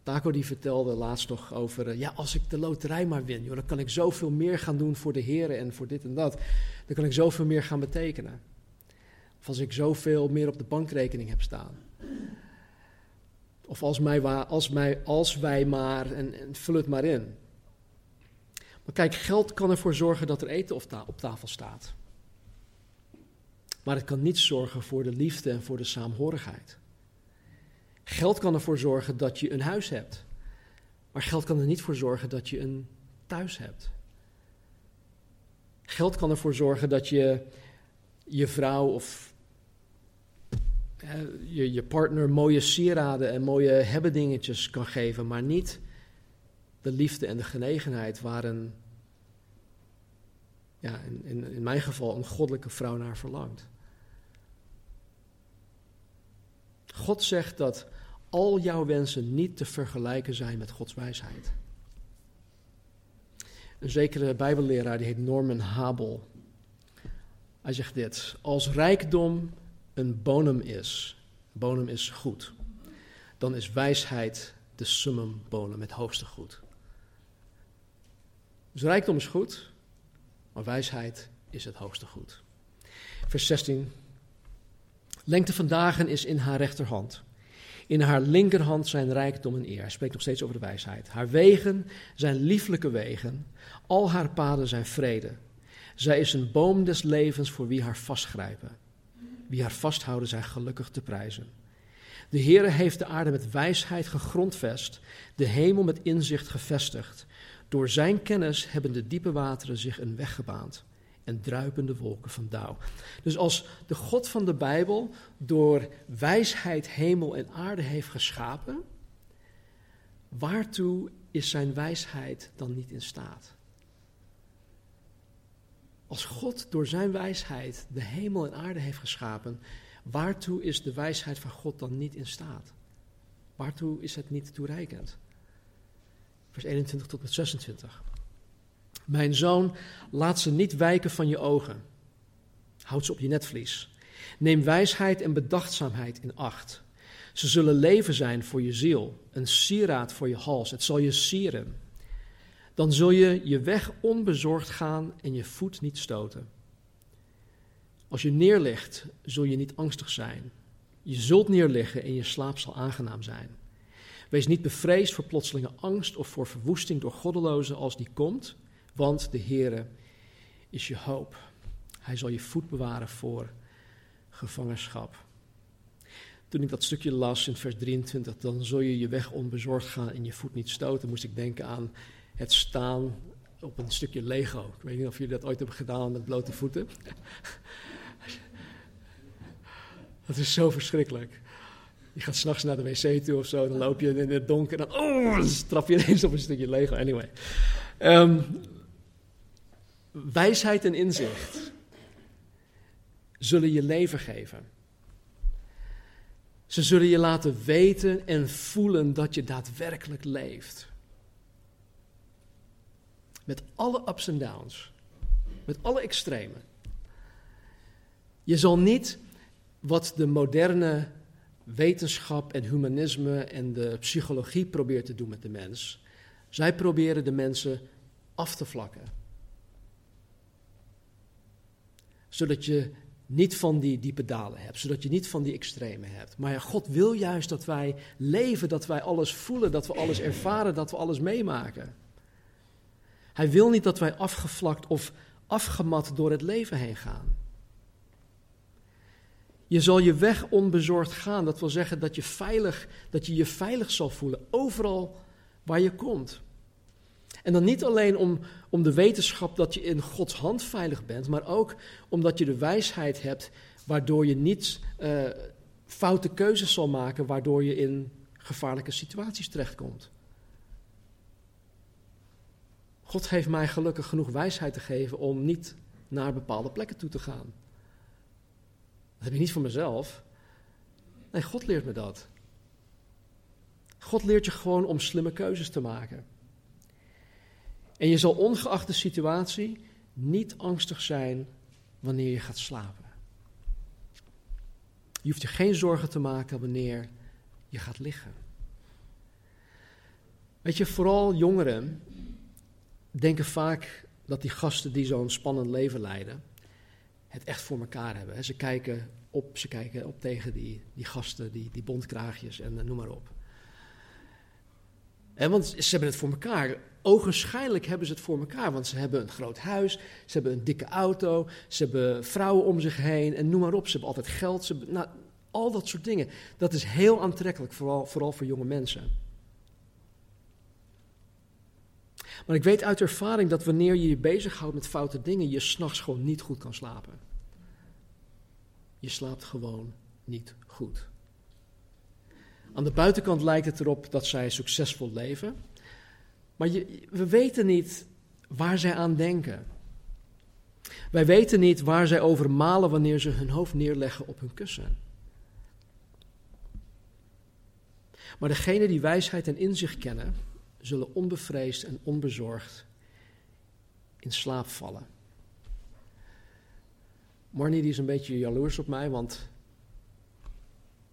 Taco die vertelde laatst nog over, eh, ja, als ik de loterij maar win, joh, dan kan ik zoveel meer gaan doen voor de heren en voor dit en dat. Dan kan ik zoveel meer gaan betekenen. Als ik zoveel meer op de bankrekening heb staan. Of als, mij, als, mij, als wij maar, en, en vul het maar in. Maar kijk, geld kan ervoor zorgen dat er eten op tafel staat. Maar het kan niet zorgen voor de liefde en voor de saamhorigheid. Geld kan ervoor zorgen dat je een huis hebt. Maar geld kan er niet voor zorgen dat je een thuis hebt. Geld kan ervoor zorgen dat je je vrouw of je, je partner mooie sieraden en mooie hebbedingetjes kan geven, maar niet de liefde en de genegenheid waar een, ja, in, in, in mijn geval een goddelijke vrouw naar verlangt. God zegt dat al jouw wensen niet te vergelijken zijn met Gods wijsheid. Een zekere Bijbelleraar, die heet Norman Habel. Hij zegt dit: Als rijkdom een bonum is, bonum is goed, dan is wijsheid de summum bonum, het hoogste goed. Dus rijkdom is goed, maar wijsheid is het hoogste goed. Vers 16. Lengte van dagen is in haar rechterhand. In haar linkerhand zijn rijkdom en eer. Hij spreekt nog steeds over de wijsheid. Haar wegen zijn lieflijke wegen. Al haar paden zijn vrede. Zij is een boom des levens voor wie haar vastgrijpen. Wie haar vasthouden zijn gelukkig te prijzen. De Heere heeft de aarde met wijsheid gegrondvest, de hemel met inzicht gevestigd. Door zijn kennis hebben de diepe wateren zich een weg gebaand en druipende wolken van dauw. Dus als de God van de Bijbel door wijsheid hemel en aarde heeft geschapen, waartoe is zijn wijsheid dan niet in staat? Als God door zijn wijsheid de hemel en aarde heeft geschapen, waartoe is de wijsheid van God dan niet in staat? Waartoe is het niet toereikend? Vers 21 tot met 26. Mijn zoon, laat ze niet wijken van je ogen. Houd ze op je netvlies. Neem wijsheid en bedachtzaamheid in acht. Ze zullen leven zijn voor je ziel, een sieraad voor je hals. Het zal je sieren. Dan zul je je weg onbezorgd gaan en je voet niet stoten. Als je neerligt, zul je niet angstig zijn. Je zult neerliggen en je slaap zal aangenaam zijn. Wees niet bevreesd voor plotselinge angst of voor verwoesting door goddelozen als die komt want de Heere is je hoop. Hij zal je voet bewaren voor gevangenschap. Toen ik dat stukje las in vers 23, dan zul je je weg onbezorgd gaan en je voet niet stoten, moest ik denken aan het staan op een stukje Lego. Ik weet niet of jullie dat ooit hebben gedaan met blote voeten. [laughs] dat is zo verschrikkelijk. Je gaat s'nachts naar de wc toe of zo, dan loop je in het donker en dan, oh, trap je ineens op een stukje Lego. Anyway. Ehm, wijsheid en inzicht zullen je leven geven. Ze zullen je laten weten en voelen dat je daadwerkelijk leeft. Met alle ups en downs. Met alle extremen. Je zal niet wat de moderne wetenschap en humanisme en de psychologie probeert te doen met de mens. Zij proberen de mensen af te vlakken. Zodat je niet van die diepe dalen hebt, zodat je niet van die extreme hebt. Maar God wil juist dat wij leven, dat wij alles voelen, dat we alles ervaren, dat we alles meemaken. Hij wil niet dat wij afgevlakt of afgemat door het leven heen gaan. Je zal je weg onbezorgd gaan. Dat wil zeggen dat je, veilig, dat je je veilig zal voelen, overal waar je komt. En dan niet alleen om, om de wetenschap dat je in Gods hand veilig bent, maar ook omdat je de wijsheid hebt waardoor je niet uh, foute keuzes zal maken, waardoor je in gevaarlijke situaties terechtkomt. God heeft mij gelukkig genoeg wijsheid te geven om niet naar bepaalde plekken toe te gaan. Dat heb ik niet voor mezelf. Nee, God leert me dat. God leert je gewoon om slimme keuzes te maken. En je zal ongeacht de situatie niet angstig zijn wanneer je gaat slapen. Je hoeft je geen zorgen te maken wanneer je gaat liggen. Weet je, vooral jongeren denken vaak dat die gasten die zo'n spannend leven leiden, het echt voor elkaar hebben. Ze kijken op, ze kijken op tegen die, die gasten, die, die bondkraagjes en noem maar op. En want ze hebben het voor elkaar. Ogenschijnlijk hebben ze het voor elkaar, want ze hebben een groot huis, ze hebben een dikke auto, ze hebben vrouwen om zich heen en noem maar op. Ze hebben altijd geld, ze nou, al dat soort dingen. Dat is heel aantrekkelijk, vooral, vooral voor jonge mensen. Maar ik weet uit ervaring dat wanneer je je bezighoudt met foute dingen, je s'nachts gewoon niet goed kan slapen. Je slaapt gewoon niet goed. Aan de buitenkant lijkt het erop dat zij succesvol leven. Maar je, we weten niet waar zij aan denken. Wij weten niet waar zij over malen wanneer ze hun hoofd neerleggen op hun kussen. Maar degenen die wijsheid en inzicht kennen, zullen onbevreesd en onbezorgd in slaap vallen. Marnie die is een beetje jaloers op mij, want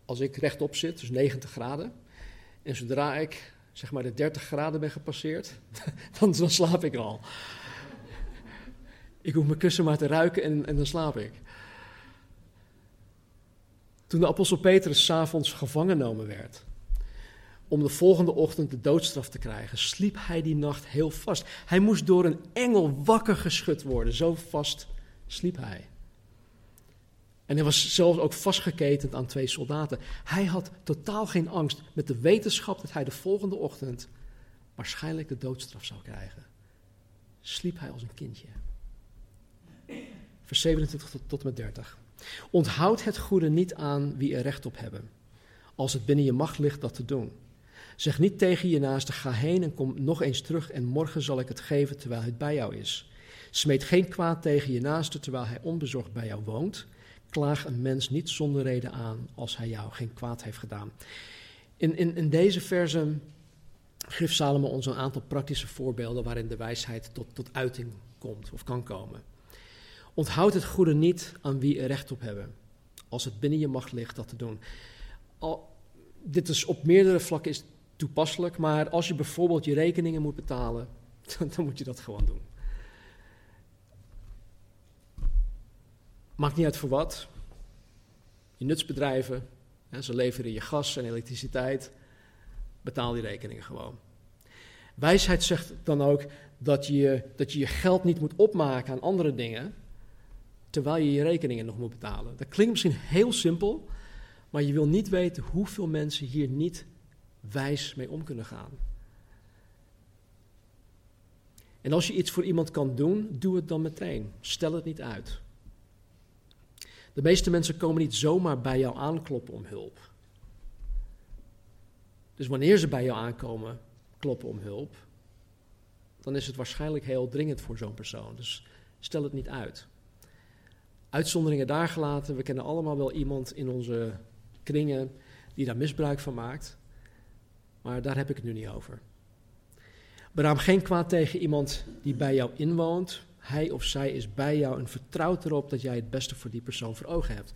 als ik rechtop zit, dus 90 graden, en zodra ik zeg maar de 30 graden ben gepasseerd, [laughs] dan, slaap ik al. Ik hoef mijn kussen maar te ruiken en, en dan slaap ik. Toen de apostel Petrus s'avonds gevangen genomen werd, om de volgende ochtend de doodstraf te krijgen, sliep hij die nacht heel vast. Hij moest door een engel wakker geschud worden, zo vast sliep hij. En hij was zelfs ook vastgeketend aan twee soldaten. Hij had totaal geen angst met de wetenschap dat hij de volgende ochtend waarschijnlijk de doodstraf zou krijgen. Sliep hij als een kindje. Vers 27 tot, tot met 30. Onthoud het goede niet aan wie er recht op hebben, als het binnen je macht ligt dat te doen. Zeg niet tegen je naaste, ga heen en kom nog eens terug en morgen zal ik het geven terwijl het bij jou is. Smeet geen kwaad tegen je naaste terwijl hij onbezorgd bij jou woont. Klaag een mens niet zonder reden aan als hij jou geen kwaad heeft gedaan. In, in, in deze versen geeft Salomo ons een aantal praktische voorbeelden waarin de wijsheid tot, tot uiting komt of kan komen. Onthoud het goede niet aan wie er recht op hebben, als het binnen je macht ligt dat te doen. Dit is op meerdere vlakken is toepasselijk, maar als je bijvoorbeeld je rekeningen moet betalen, [laughs] dan moet je dat gewoon doen. Maakt niet uit voor wat. Je nutsbedrijven, hè, ze leveren je gas en elektriciteit. Betaal die rekeningen gewoon. Wijsheid zegt dan ook dat je, dat je je geld niet moet opmaken aan andere dingen, terwijl je je rekeningen nog moet betalen. Dat klinkt misschien heel simpel, maar je wil niet weten hoeveel mensen hier niet wijs mee om kunnen gaan. En als je iets voor iemand kan doen, doe het dan meteen. Stel het niet uit. De meeste mensen komen niet zomaar bij jou aankloppen om hulp. Dus wanneer ze bij jou aankomen kloppen om hulp, dan is het waarschijnlijk heel dringend voor zo'n persoon. Dus stel het niet uit. Uitzonderingen daar gelaten, we kennen allemaal wel iemand in onze kringen die daar misbruik van maakt. Maar daar heb ik het nu niet over. Beraam geen kwaad tegen iemand die bij jou inwoont. Hij of zij is bij jou en vertrouwt erop dat jij het beste voor die persoon voor ogen hebt.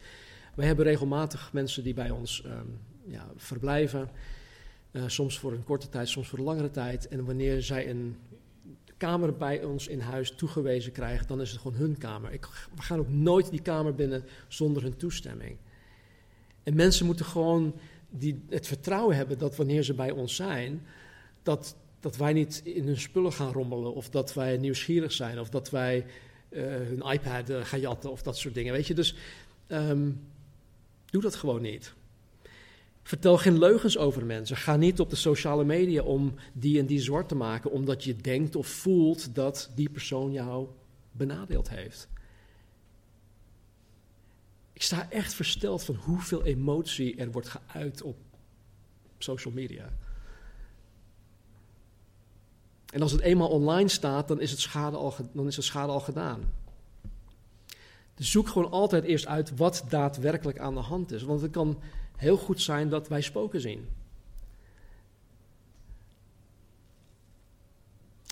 Wij hebben regelmatig mensen die bij ons um, ja, verblijven. Uh, soms voor een korte tijd, soms voor een langere tijd. En wanneer zij een kamer bij ons in huis toegewezen krijgen, dan is het gewoon hun kamer. Ik, we gaan ook nooit die kamer binnen zonder hun toestemming. En mensen moeten gewoon die, het vertrouwen hebben dat wanneer ze bij ons zijn, dat, dat wij niet in hun spullen gaan rommelen, of dat wij nieuwsgierig zijn, of dat wij uh, hun iPad uh, gaan jatten, of dat soort dingen. Weet je, dus um, doe dat gewoon niet. Vertel geen leugens over mensen. Ga niet op de sociale media om die en die zwart te maken, omdat je denkt of voelt dat die persoon jou benadeeld heeft. Ik sta echt versteld van hoeveel emotie er wordt geuit op social media. En als het eenmaal online staat, dan is, het schade al, dan is het schade al gedaan. Dus zoek gewoon altijd eerst uit wat daadwerkelijk aan de hand is. Want het kan heel goed zijn dat wij spoken zien.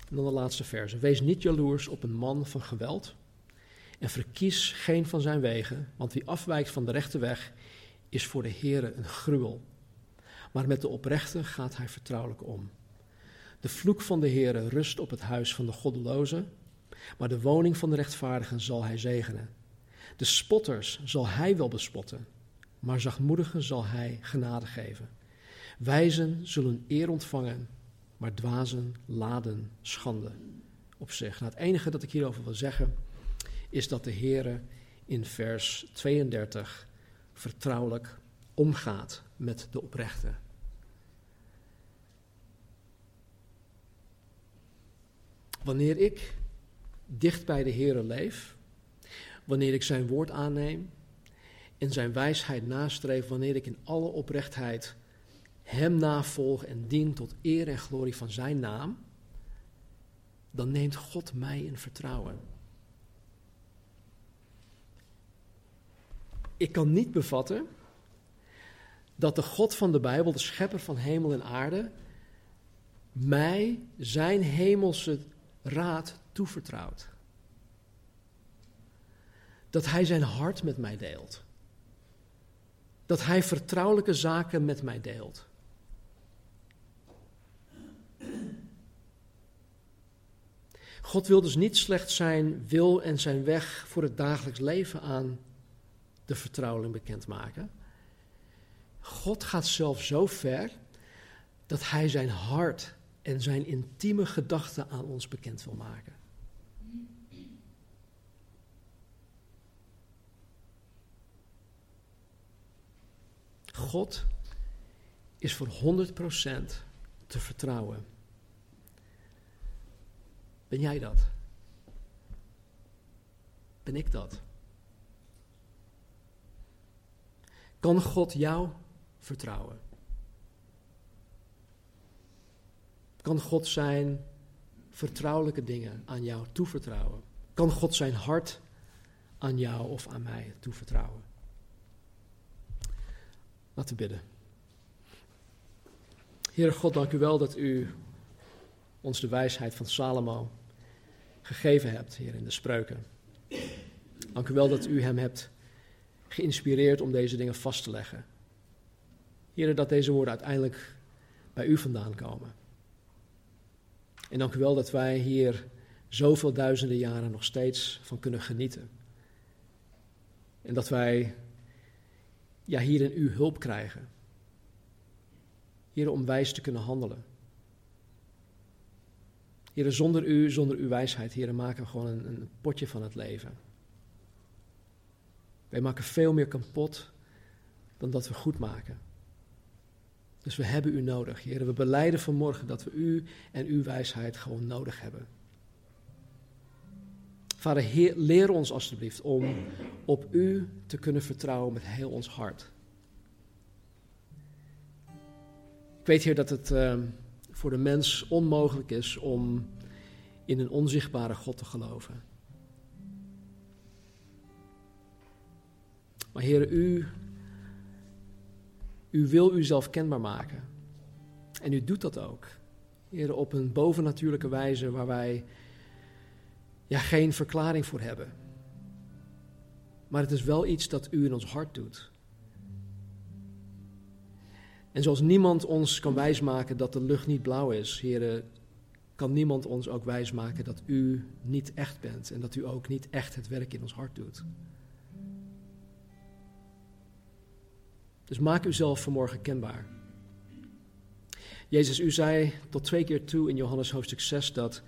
En dan de laatste verse. Wees niet jaloers op een man van geweld en verkies geen van zijn wegen, want wie afwijkt van de rechte weg is voor de Heere een gruwel. Maar met de oprechte gaat hij vertrouwelijk om. De vloek van de Heere rust op het huis van de goddeloze, maar de woning van de rechtvaardigen zal hij zegenen. De spotters zal hij wel bespotten, maar zachtmoedigen zal hij genade geven. Wijzen zullen eer ontvangen, maar dwazen laden schande op zich. Nou, het enige dat ik hierover wil zeggen is dat de Heere in vers 32 vertrouwelijk omgaat met de oprechte. Wanneer ik dicht bij de Heere leef, wanneer ik zijn woord aanneem en zijn wijsheid nastreef, wanneer ik in alle oprechtheid hem navolg en dien tot eer en glorie van zijn naam, dan neemt God mij in vertrouwen. Ik kan niet bevatten dat de God van de Bijbel, de schepper van hemel en aarde, mij zijn hemelse raad toevertrouwt. Dat hij zijn hart met mij deelt. Dat hij vertrouwelijke zaken met mij deelt. God wil dus niet slechts zijn wil en zijn weg voor het dagelijks leven aan de vertrouweling bekendmaken. God gaat zelf zo ver dat hij zijn hart en zijn intieme gedachten aan ons bekend wil maken. God is voor 100% te vertrouwen. Ben jij dat? Ben ik dat? Kan God jou vertrouwen? Kan God zijn vertrouwelijke dingen aan jou toevertrouwen? Kan God zijn hart aan jou of aan mij toevertrouwen? Laten we bidden. Heere God, dank u wel dat u ons de wijsheid van Salomo gegeven hebt, Heer, in de spreuken. Dank u wel dat u hem hebt geïnspireerd om deze dingen vast te leggen. Heer, dat deze woorden uiteindelijk bij u vandaan komen. En dank u wel dat wij hier zoveel duizenden jaren nog steeds van kunnen genieten. En dat wij ja, hierin uw hulp krijgen. Hier om wijs te kunnen handelen. Heren, zonder u, zonder uw wijsheid, heren, maken we gewoon een, een potje van het leven. Wij maken veel meer kapot dan dat we goed maken. Dus we hebben u nodig, heren. We beleiden vanmorgen dat we u en uw wijsheid gewoon nodig hebben. Vader, Heer, leer ons alstublieft om op U te kunnen vertrouwen met heel ons hart. Ik weet, Heer, dat het uh, voor de mens onmogelijk is om in een onzichtbare God te geloven. Maar Heer, U, U wil Uzelf kenbaar maken. En U doet dat ook. Heer, op een bovennatuurlijke wijze waar wij ja, geen verklaring voor hebben. Maar het is wel iets dat u in ons hart doet. En zoals niemand ons kan wijsmaken dat de lucht niet blauw is, heren, kan niemand ons ook wijsmaken dat u niet echt bent en dat u ook niet echt het werk in ons hart doet. Dus maak uzelf vanmorgen kenbaar. Jezus, u zei tot twee keer toe in Johannes hoofdstuk 6 dat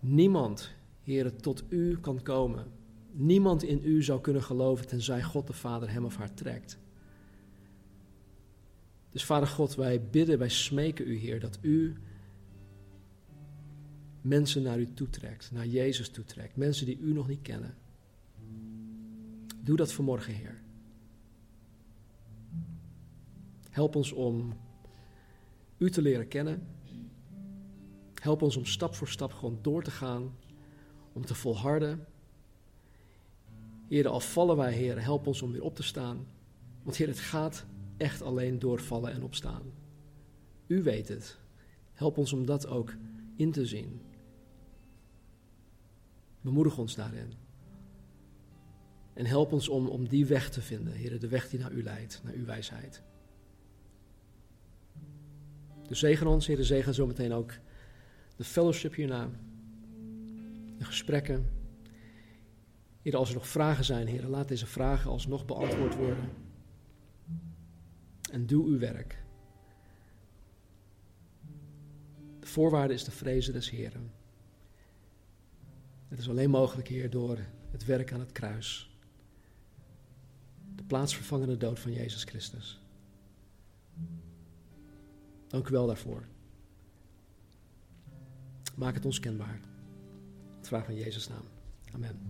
niemand Heer, tot u kan komen. Niemand in u zou kunnen geloven tenzij God de Vader hem of haar trekt. Dus Vader God, wij bidden, wij smeken u, Heer, dat u mensen naar u toetrekt, naar Jezus toetrekt. Mensen die u nog niet kennen. Doe dat vanmorgen, Heer. Help ons om u te leren kennen. Help ons om stap voor stap gewoon door te gaan om te volharden. Heer, al vallen wij, Heer, help ons om weer op te staan. Want Heer, het gaat echt alleen door vallen en opstaan. U weet het. Help ons om dat ook in te zien. Bemoedig ons daarin. En help ons om, om die weg te vinden, Heer, de weg die naar U leidt, naar Uw wijsheid. Dus zegen ons, Heer, zegen zometeen ook de fellowship hierna de gesprekken. Heer, als er nog vragen zijn, Heer, laat deze vragen alsnog beantwoord worden. En doe uw werk. De voorwaarde is de vrezen des Heren. Het is alleen mogelijk, Heer, door het werk aan het kruis. De plaatsvervangende dood van Jezus Christus. Dank u wel daarvoor. Maak het ons kenbaar. Het vraag van Jezus naam. Amen.